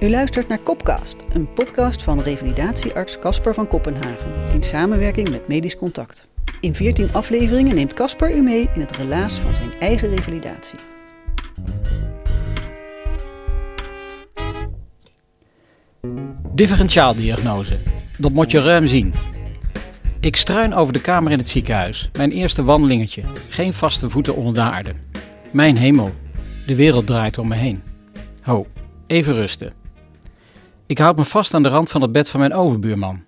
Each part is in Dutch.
U luistert naar Kopcast, een podcast van revalidatiearts Casper van Kopenhagen in samenwerking met Medisch Contact. In 14 afleveringen neemt Casper u mee in het relaas van zijn eigen revalidatie. Differentiaaldiagnose. Dat moet je ruim zien. Ik struin over de kamer in het ziekenhuis. Mijn eerste wandelingetje. Geen vaste voeten onder de aarde. Mijn hemel. De wereld draait om me heen. Ho, even rusten. Ik houd me vast aan de rand van het bed van mijn overbuurman.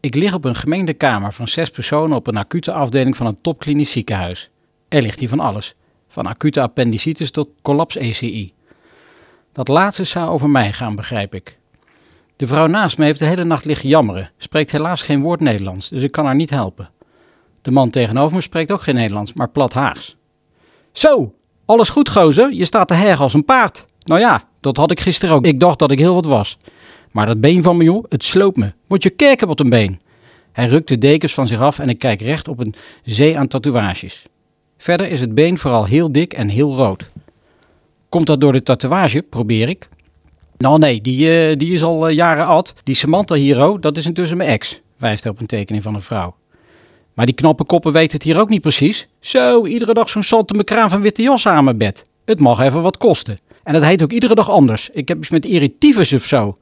Ik lig op een gemengde kamer van zes personen op een acute afdeling van een topklinisch ziekenhuis. Er ligt hier van alles. Van acute appendicitis tot collaps-ECI. Dat laatste zou over mij gaan, begrijp ik. De vrouw naast me heeft de hele nacht liggen jammeren, spreekt helaas geen woord Nederlands, dus ik kan haar niet helpen. De man tegenover me spreekt ook geen Nederlands, maar plat Haags. Zo, alles goed gozer, je staat te her als een paard. Nou ja, dat had ik gisteren ook. Ik dacht dat ik heel wat was. Maar dat been van me joh, het sloopt me. Moet je kijken wat een been. Hij rukt de dekens van zich af en ik kijk recht op een zee aan tatoeages. Verder is het been vooral heel dik en heel rood. Komt dat door de tatoeage, probeer ik. Nou nee, die, uh, die is al uh, jaren oud. Die Samantha hier, oh, dat is intussen mijn ex, wijst op een tekening van een vrouw. Maar die knappe koppen weten het hier ook niet precies. Zo, iedere dag zo'n zante kraan van witte jas aan mijn bed. Het mag even wat kosten. En dat heet ook iedere dag anders. Ik heb iets met erytifus of zo.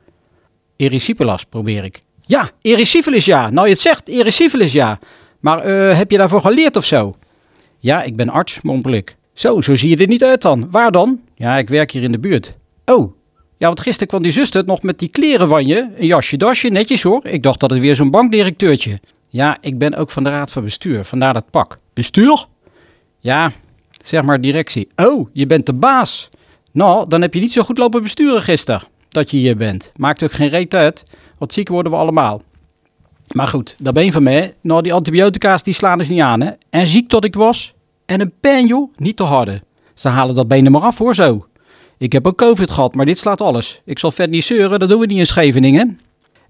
Erysipelas probeer ik. Ja, erysipelas ja. Nou je het zegt, erysipelas ja. Maar uh, heb je daarvoor geleerd of zo? Ja, ik ben arts, mompel ik. Zo, zo zie je er niet uit dan. Waar dan? Ja, ik werk hier in de buurt. Oh, ja, want gisteren kwam die zuster nog met die kleren van je. Een jasje, dasje, netjes hoor. Ik dacht dat het weer zo'n bankdirecteurtje. Ja, ik ben ook van de raad van bestuur, vandaar dat pak. Bestuur? Ja, zeg maar directie. Oh, je bent de baas. Nou, dan heb je niet zo goed lopen besturen gisteren, dat je hier bent. Maakt ook geen reet uit, want ziek worden we allemaal. Maar goed, dat ben je van mij. Nou, die antibiotica's die slaan dus niet aan, hè. En ziek tot ik was. En een pen, joh, niet te harde. Ze halen dat been er maar af, hoor, zo. Ik heb ook covid gehad, maar dit slaat alles. Ik zal vet niet zeuren, dat doen we niet in Scheveningen.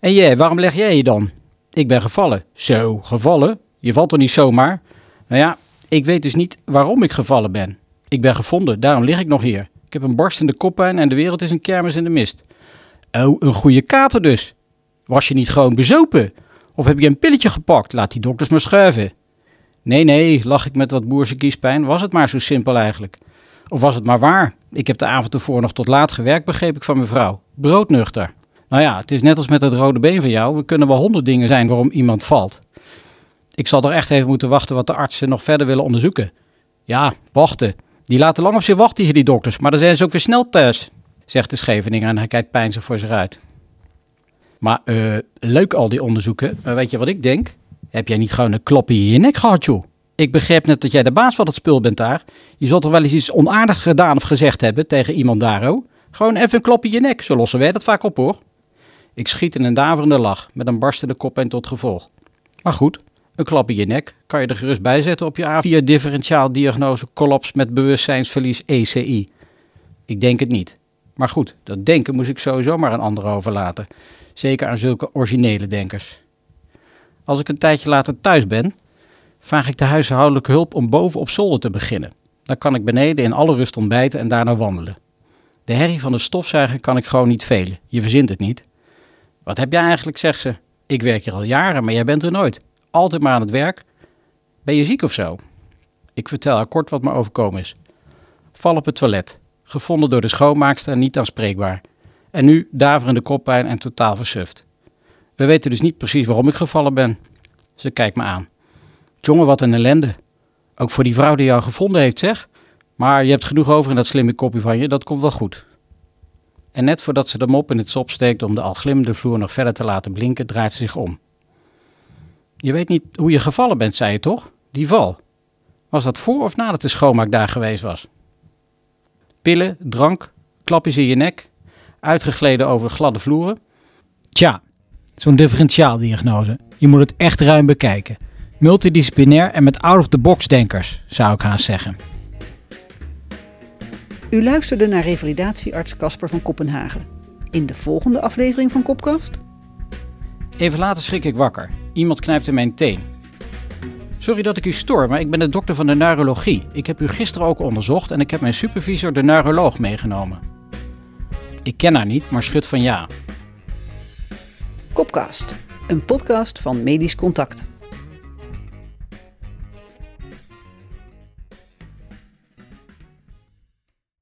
En jij, waarom leg jij je dan? Ik ben gevallen. Zo, gevallen? Je valt toch niet zomaar? Nou ja, ik weet dus niet waarom ik gevallen ben. Ik ben gevonden, daarom lig ik nog hier. Ik heb een barstende koppijn en de wereld is een kermis in de mist. Oh, een goede kater dus. Was je niet gewoon bezopen? Of heb je een pilletje gepakt? Laat die dokters maar schuiven. Nee, nee, lach ik met wat boerse kiespijn. Was het maar zo simpel eigenlijk. Of was het maar waar? Ik heb de avond ervoor nog tot laat gewerkt, begreep ik van mevrouw. Broodnuchter. Nou ja, het is net als met het rode been van jou. We kunnen wel honderd dingen zijn waarom iemand valt. Ik zal er echt even moeten wachten wat de artsen nog verder willen onderzoeken. Ja, wachten. Die laten lang op zich wachten hier, die dokters. Maar dan zijn ze ook weer snel thuis, zegt de Scheveninger en hij kijkt pijnzig voor zich uit. Maar uh, leuk al die onderzoeken. Maar weet je wat ik denk? Heb jij niet gewoon een klopje in je nek gehad, joh? Ik begreep net dat jij de baas van het spul bent daar. Je zult toch wel eens iets onaardigs gedaan of gezegd hebben tegen iemand daar, oh? Gewoon even een klop in je nek, zo lossen wij dat vaak op, hoor. Ik schiet in een daverende lach, met een barstende kop en tot gevolg. Maar goed, een klap in je nek kan je er gerust bij zetten op je A4 differentiaal diagnose kollaps met bewustzijnsverlies ECI. Ik denk het niet. Maar goed, dat denken moest ik sowieso maar aan anderen overlaten. Zeker aan zulke originele denkers. Als ik een tijdje later thuis ben, vraag ik de huishoudelijke hulp om boven op zolder te beginnen. Dan kan ik beneden in alle rust ontbijten en daarna wandelen. De herrie van de stofzuiger kan ik gewoon niet velen. Je verzint het niet. Wat heb jij eigenlijk, zegt ze. Ik werk hier al jaren, maar jij bent er nooit. Altijd maar aan het werk. Ben je ziek of zo? Ik vertel haar kort wat me overkomen is. Val op het toilet. Gevonden door de schoonmaakster en niet aanspreekbaar. En nu daverende koppijn en totaal versuft. We weten dus niet precies waarom ik gevallen ben. Ze kijkt me aan. Jongen, wat een ellende. Ook voor die vrouw die jou gevonden heeft, zeg. Maar je hebt genoeg over in dat slimme kopje van je, dat komt wel goed. En net voordat ze de mop in het sop steekt om de al glimmende vloer nog verder te laten blinken, draait ze zich om. Je weet niet hoe je gevallen bent, zei je toch? Die val. Was dat voor of nadat de schoonmaak daar geweest was? Pillen, drank, klapjes in je nek, uitgegleden over gladde vloeren. Tja, zo'n differentiaaldiagnose. Je moet het echt ruim bekijken. Multidisciplinair en met out-of-the-box denkers, zou ik haast zeggen. U luisterde naar revalidatiearts Casper van Kopenhagen. In de volgende aflevering van Kopkast. Even later schrik ik wakker. Iemand knijpt in mijn teen. Sorry dat ik u stoor, maar ik ben de dokter van de neurologie. Ik heb u gisteren ook onderzocht en ik heb mijn supervisor, de neuroloog, meegenomen. Ik ken haar niet, maar schud van ja. Kopcast, een podcast van Medisch Contact.